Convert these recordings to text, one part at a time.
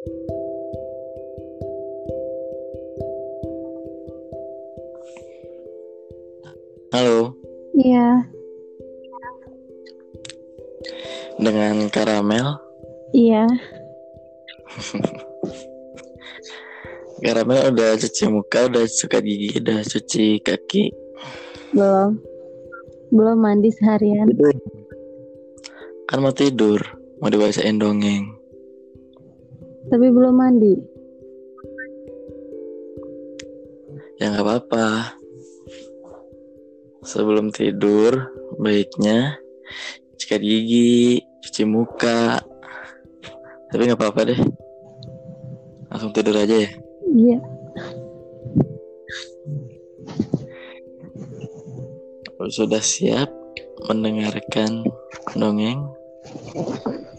Halo, Iya, dengan karamel. iya, Karamel udah cuci muka, udah sikat gigi, udah cuci kaki. belum. Belum mandi seharian. Kan mau tidur, mau dibacain dongeng. Tapi belum mandi. Ya nggak apa-apa. Sebelum tidur, baiknya sikat gigi, cuci muka. Tapi nggak apa-apa deh. Langsung tidur aja ya. Iya, Sudah siap mendengarkan dongeng?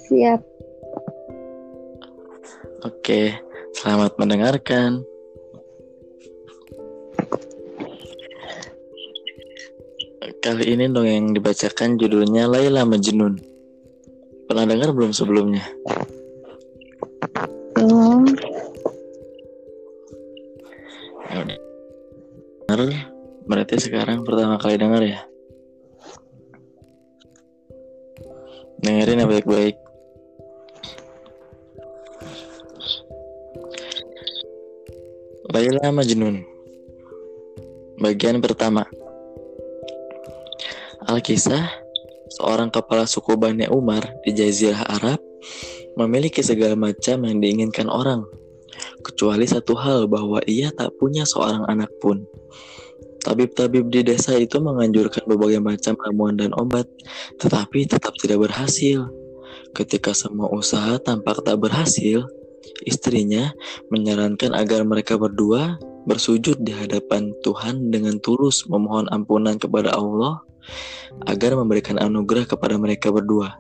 siap. Oke, selamat mendengarkan. Kali ini dongeng yang dibacakan judulnya Laila Majnun. Pernah dengar belum sebelumnya? Belum. Ya udah. Dengar, berarti sekarang pertama kali dengar ya. Dengerin ya baik-baik. Laila Majnun. Bagian pertama. Al-Kisah Seorang kepala suku Bani Umar di Jazirah Arab Memiliki segala macam yang diinginkan orang Kecuali satu hal bahwa ia tak punya seorang anak pun. Tabib-tabib di desa itu menganjurkan berbagai macam ramuan dan obat Tetapi tetap tidak berhasil. Ketika semua usaha tampak tak berhasil Istrinya menyarankan agar mereka berdua bersujud di hadapan Tuhan dengan tulus memohon ampunan kepada Allah agar memberikan anugerah kepada mereka berdua.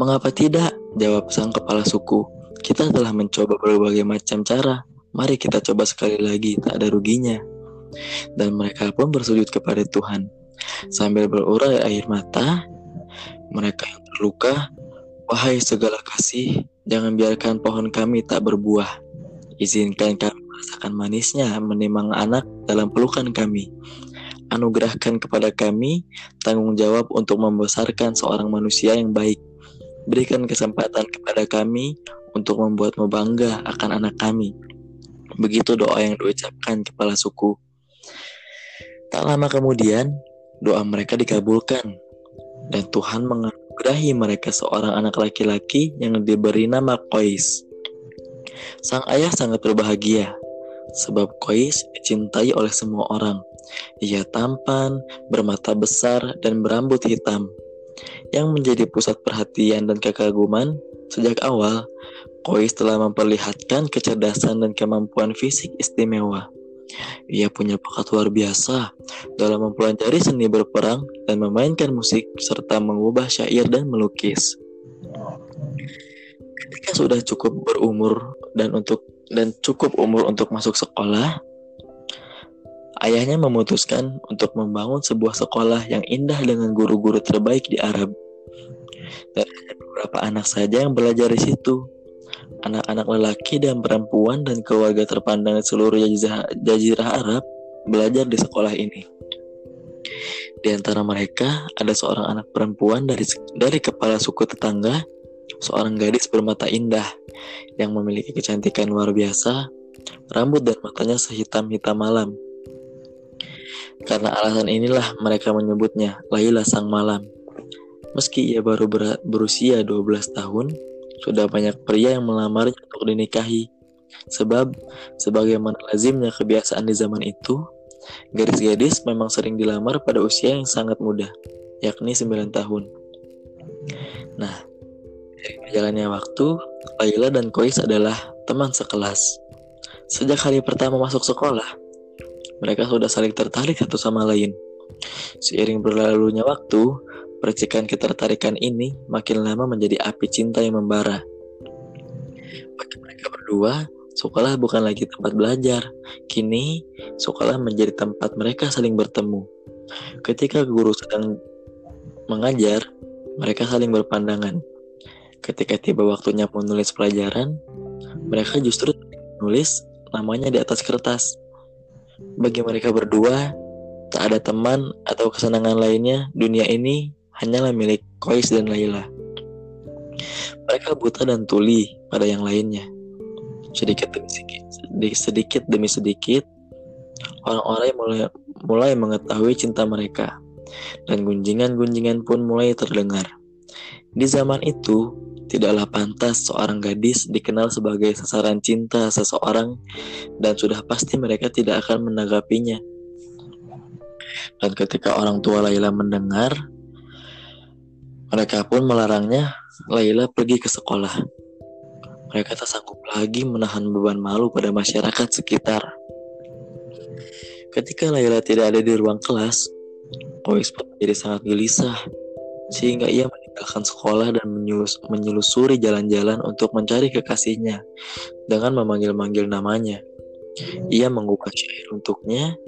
Mengapa tidak? Jawab sang kepala suku. Kita telah mencoba berbagai macam cara. Mari kita coba sekali lagi, tak ada ruginya. Dan mereka pun bersujud kepada Tuhan. Sambil berurai air mata, mereka yang terluka, Wahai segala kasih, jangan biarkan pohon kami tak berbuah. Izinkan kami merasakan manisnya menimang anak dalam pelukan kami. Anugerahkan kepada kami tanggung jawab untuk membesarkan seorang manusia yang baik. Berikan kesempatan kepada kami untuk membuatmu bangga akan anak kami. Begitu doa yang diucapkan kepala suku. Tak lama kemudian, doa mereka dikabulkan. Dan Tuhan menganugerahi mereka seorang anak laki-laki yang diberi nama Qais. Sang ayah sangat berbahagia, sebab Qais dicintai oleh semua orang. Ia tampan, bermata besar, dan berambut hitam. Yang menjadi pusat perhatian dan kekaguman, sejak awal, Qais telah memperlihatkan kecerdasan dan kemampuan fisik istimewa. Ia punya bakat luar biasa dalam mempelajari seni berperang dan memainkan musik serta mengubah syair dan melukis. Ketika sudah cukup berumur dan untuk dan cukup umur untuk masuk sekolah, ayahnya memutuskan untuk membangun sebuah sekolah yang indah dengan guru-guru terbaik di Arab. Dan beberapa anak saja yang belajar di situ. Anak-anak lelaki dan perempuan dan keluarga terpandang seluruh jazirah, jazirah Arab belajar di sekolah ini. Di antara mereka ada seorang anak perempuan dari dari kepala suku tetangga, seorang gadis bermata indah yang memiliki kecantikan luar biasa, rambut dan matanya sehitam-hitam malam. Karena alasan inilah mereka menyebutnya Laila Sang Malam. Meski ia baru ber berusia 12 tahun, sudah banyak pria yang melamarnya untuk dinikahi. Sebab, sebagaimana lazimnya kebiasaan di zaman itu, gadis-gadis memang sering dilamar pada usia yang sangat muda, yakni 9 tahun. Nah, dari berjalannya waktu, Laila dan Kois adalah teman sekelas. Sejak hari pertama masuk sekolah, mereka sudah saling tertarik satu sama lain. Seiring berlalunya waktu, percikan ketertarikan ini makin lama menjadi api cinta yang membara. Bagi mereka berdua, sekolah bukan lagi tempat belajar. Kini, sekolah menjadi tempat mereka saling bertemu. Ketika guru sedang mengajar, mereka saling berpandangan. Ketika tiba waktunya menulis pelajaran, mereka justru menulis namanya di atas kertas. Bagi mereka berdua, tak ada teman atau kesenangan lainnya, dunia ini hanyalah milik Kois dan Laila. Mereka buta dan tuli pada yang lainnya. Sedikit demi sedikit, sedikit demi sedikit, orang-orang mulai, mulai mengetahui cinta mereka, dan gunjingan-gunjingan pun mulai terdengar. Di zaman itu, tidaklah pantas seorang gadis dikenal sebagai sasaran cinta seseorang, dan sudah pasti mereka tidak akan menanggapinya. Dan ketika orang tua Laila mendengar, mereka pun melarangnya Laila pergi ke sekolah. Mereka tak sanggup lagi menahan beban malu pada masyarakat sekitar. Ketika Laila tidak ada di ruang kelas, Ois pun menjadi sangat gelisah, sehingga ia meninggalkan sekolah dan menyelusuri jalan-jalan untuk mencari kekasihnya dengan memanggil-manggil namanya. Ia mengubah syair untuknya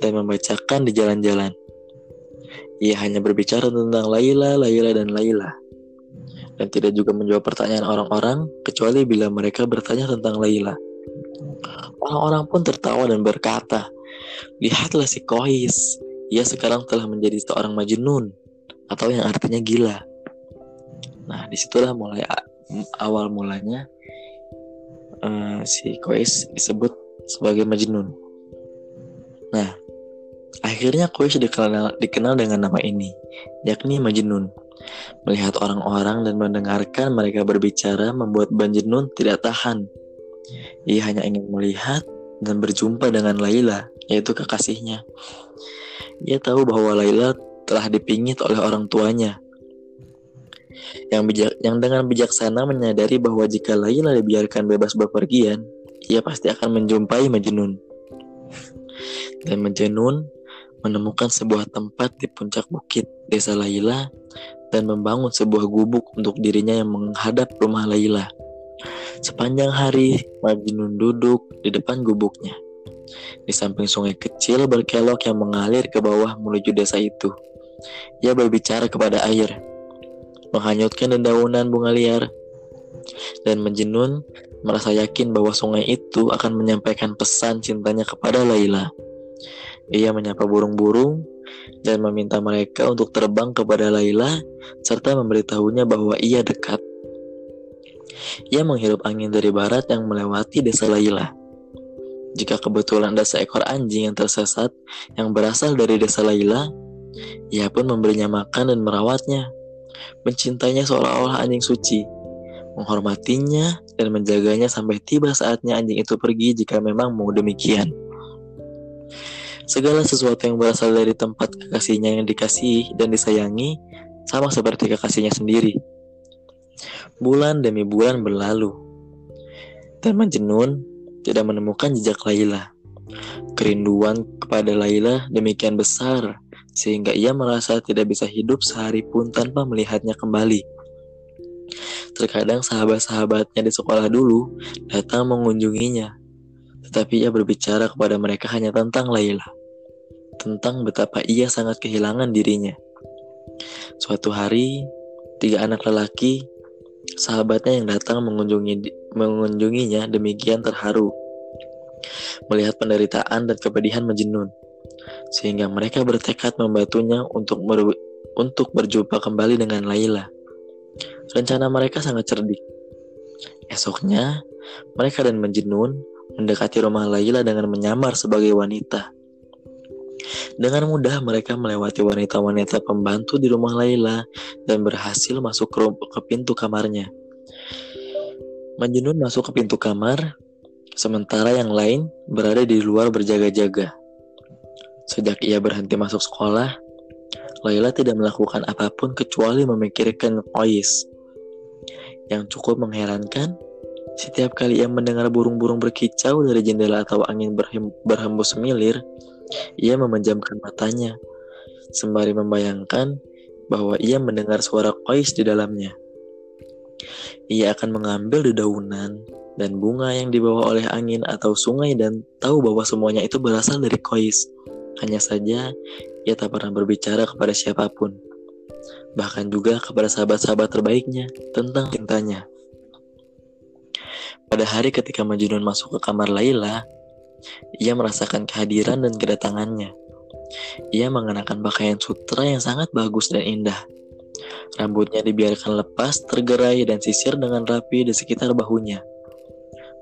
dan membacakan di jalan-jalan. Ia hanya berbicara tentang Laila, Laila, dan Laila. Dan tidak juga menjawab pertanyaan orang-orang, kecuali bila mereka bertanya tentang Laila. Orang-orang pun tertawa dan berkata, Lihatlah si Kois, ia sekarang telah menjadi seorang majnun, atau yang artinya gila. Nah, di situlah mulai awal mulanya uh, si Kois disebut sebagai majnun. Nah, akhirnya Quraisy dikenal, dikenal dengan nama ini, yakni Majnun. Melihat orang-orang dan mendengarkan mereka berbicara membuat Banjinun tidak tahan. Ia hanya ingin melihat dan berjumpa dengan Laila, yaitu kekasihnya. Ia tahu bahwa Laila telah dipingit oleh orang tuanya. Yang, bijak, yang dengan bijaksana menyadari bahwa jika Laila dibiarkan bebas bepergian, ia pasti akan menjumpai Majnun. Dan Majnun menemukan sebuah tempat di puncak bukit desa Laila dan membangun sebuah gubuk untuk dirinya yang menghadap rumah Laila. Sepanjang hari, Majnun duduk di depan gubuknya. Di samping sungai kecil berkelok yang mengalir ke bawah menuju desa itu. Ia berbicara kepada air, menghanyutkan dedaunan bunga liar, dan Majnun merasa yakin bahwa sungai itu akan menyampaikan pesan cintanya kepada Laila. Ia menyapa burung-burung dan meminta mereka untuk terbang kepada Laila serta memberitahunya bahwa ia dekat. Ia menghirup angin dari barat yang melewati desa Laila. Jika kebetulan ada seekor anjing yang tersesat yang berasal dari desa Laila, ia pun memberinya makan dan merawatnya. Mencintainya seolah-olah anjing suci menghormatinya, dan menjaganya sampai tiba saatnya anjing itu pergi jika memang mau demikian. Segala sesuatu yang berasal dari tempat kekasihnya yang dikasihi dan disayangi sama seperti kekasihnya sendiri. Bulan demi bulan berlalu, dan Majnun tidak menemukan jejak Laila. Kerinduan kepada Laila demikian besar sehingga ia merasa tidak bisa hidup sehari pun tanpa melihatnya kembali. Terkadang sahabat-sahabatnya di sekolah dulu datang mengunjunginya, tetapi ia berbicara kepada mereka hanya tentang Laila, tentang betapa ia sangat kehilangan dirinya. Suatu hari, tiga anak lelaki, sahabatnya yang datang mengunjungi mengunjunginya demikian terharu melihat penderitaan dan kepedihan Majnun, sehingga mereka bertekad membantunya untuk untuk berjumpa kembali dengan Laila. Rencana mereka sangat cerdik. Esoknya, mereka dan Majnun mendekati rumah Laila dengan menyamar sebagai wanita. Dengan mudah mereka melewati wanita-wanita pembantu di rumah Laila dan berhasil masuk ke, ke pintu kamarnya. Majnun masuk ke pintu kamar, sementara yang lain berada di luar berjaga-jaga. Sejak ia berhenti masuk sekolah, Laila tidak melakukan apa pun kecuali memikirkan Ois. Yang cukup mengherankan, setiap kali ia mendengar burung-burung berkicau dari jendela atau angin berhembus semilir, ia memejamkan matanya, sembari membayangkan bahwa ia mendengar suara kois di dalamnya. Ia akan mengambil dedaunan dan bunga yang dibawa oleh angin atau sungai dan tahu bahwa semuanya itu berasal dari kois. Hanya saja, ia tak pernah berbicara kepada siapa pun. bahkan juga kepada sahabat-sahabat terbaiknya tentang cintanya. Pada hari ketika Majnun masuk ke kamar Laila, ia merasakan kehadiran dan kedatangannya. Ia mengenakan pakaian sutra yang sangat bagus dan indah. Rambutnya dibiarkan lepas, tergerai, dan sisir dengan rapi di sekitar bahunya.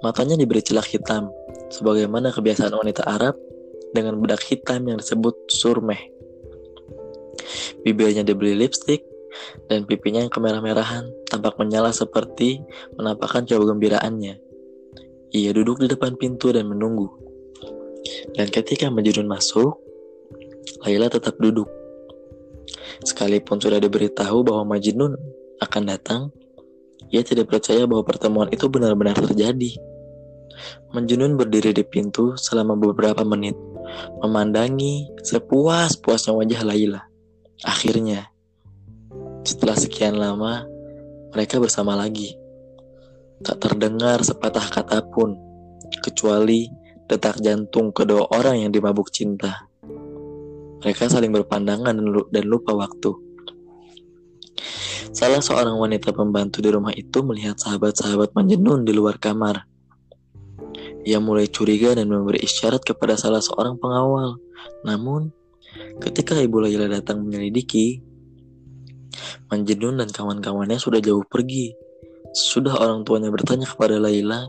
Matanya diberi celak hitam, sebagaimana kebiasaan wanita Arab dengan bedak hitam yang disebut surmeh. Bibirnya diberi lipstik, dan pipinya yang kemerah-merahan tampak menyala seperti menampakkan kegembiraannya. Ia duduk di depan pintu dan menunggu. Dan ketika Majnun masuk, Laila tetap duduk. Sekalipun sudah diberitahu bahwa Majnun akan datang, ia tidak percaya bahwa pertemuan itu benar-benar terjadi. Majnun berdiri di pintu selama beberapa menit, memandangi sepuas-puasnya wajah Laila. Akhirnya, setelah sekian lama, mereka bersama lagi. Tak terdengar sepatah kata pun, kecuali detak jantung kedua orang yang dimabuk cinta. Mereka saling berpandangan dan lupa waktu. Salah seorang wanita pembantu di rumah itu melihat sahabat-sahabat Manjenun di luar kamar. Ia mulai curiga dan memberi isyarat kepada salah seorang pengawal. Namun, Ketika Ibu Laila datang menyelidiki, Manjenun dan kawan-kawannya sudah jauh pergi. Sudah orang tuanya bertanya kepada Laila,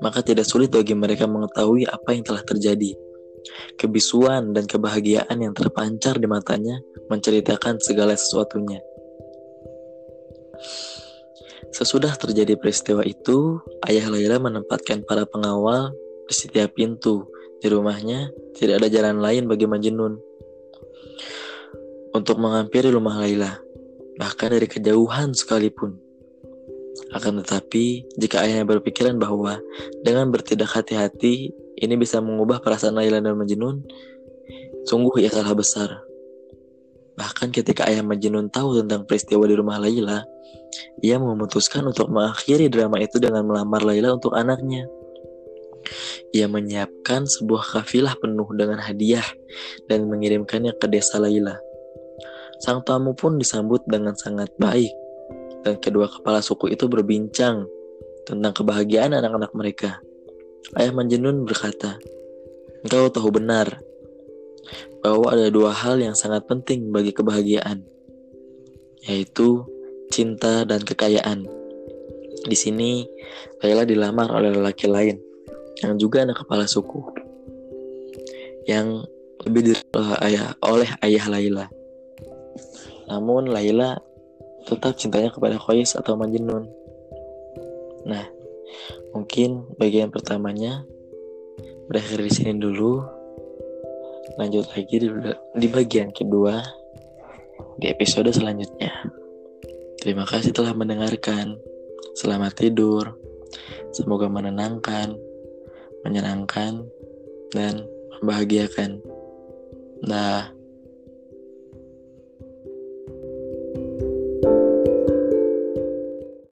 maka tidak sulit bagi mereka mengetahui apa yang telah terjadi. Kebisuan dan kebahagiaan yang terpancar di matanya menceritakan segala sesuatunya. Sesudah terjadi peristiwa itu, ayah Laila menempatkan para pengawal di setiap pintu. Di rumahnya, tidak ada jalan lain bagi Majnun untuk menghampiri rumah Laila, bahkan dari kejauhan sekalipun. Akan tetapi, jika ayahnya berpikiran bahwa dengan bertindak hati-hati, ini bisa mengubah perasaan Laila dan Majnun, sungguh ia salah besar. Bahkan ketika ayah Majnun tahu tentang peristiwa di rumah Laila, ia memutuskan untuk mengakhiri drama itu dengan melamar Laila untuk anaknya. Ia menyiapkan sebuah kafilah penuh dengan hadiah dan mengirimkannya ke desa Laila. Sang tamu pun disambut dengan sangat baik, dan kedua kepala suku itu berbincang tentang kebahagiaan anak-anak mereka. Ayah Manjenun berkata, Engkau tahu benar bahwa ada dua hal yang sangat penting bagi kebahagiaan, yaitu cinta dan kekayaan. Di sini, Laila dilamar oleh lelaki lain yang juga anak kepala suku yang lebih oleh ayah oleh ayah Laila. Namun Laila tetap cintanya kepada Qais atau Majnun. Nah, mungkin bagian pertamanya berakhir di sini dulu. Lanjut lagi di, di bagian kedua di episode selanjutnya. Terima kasih telah mendengarkan. Selamat tidur. Semoga menenangkan, menyenangkan, dan membahagiakan. Nah,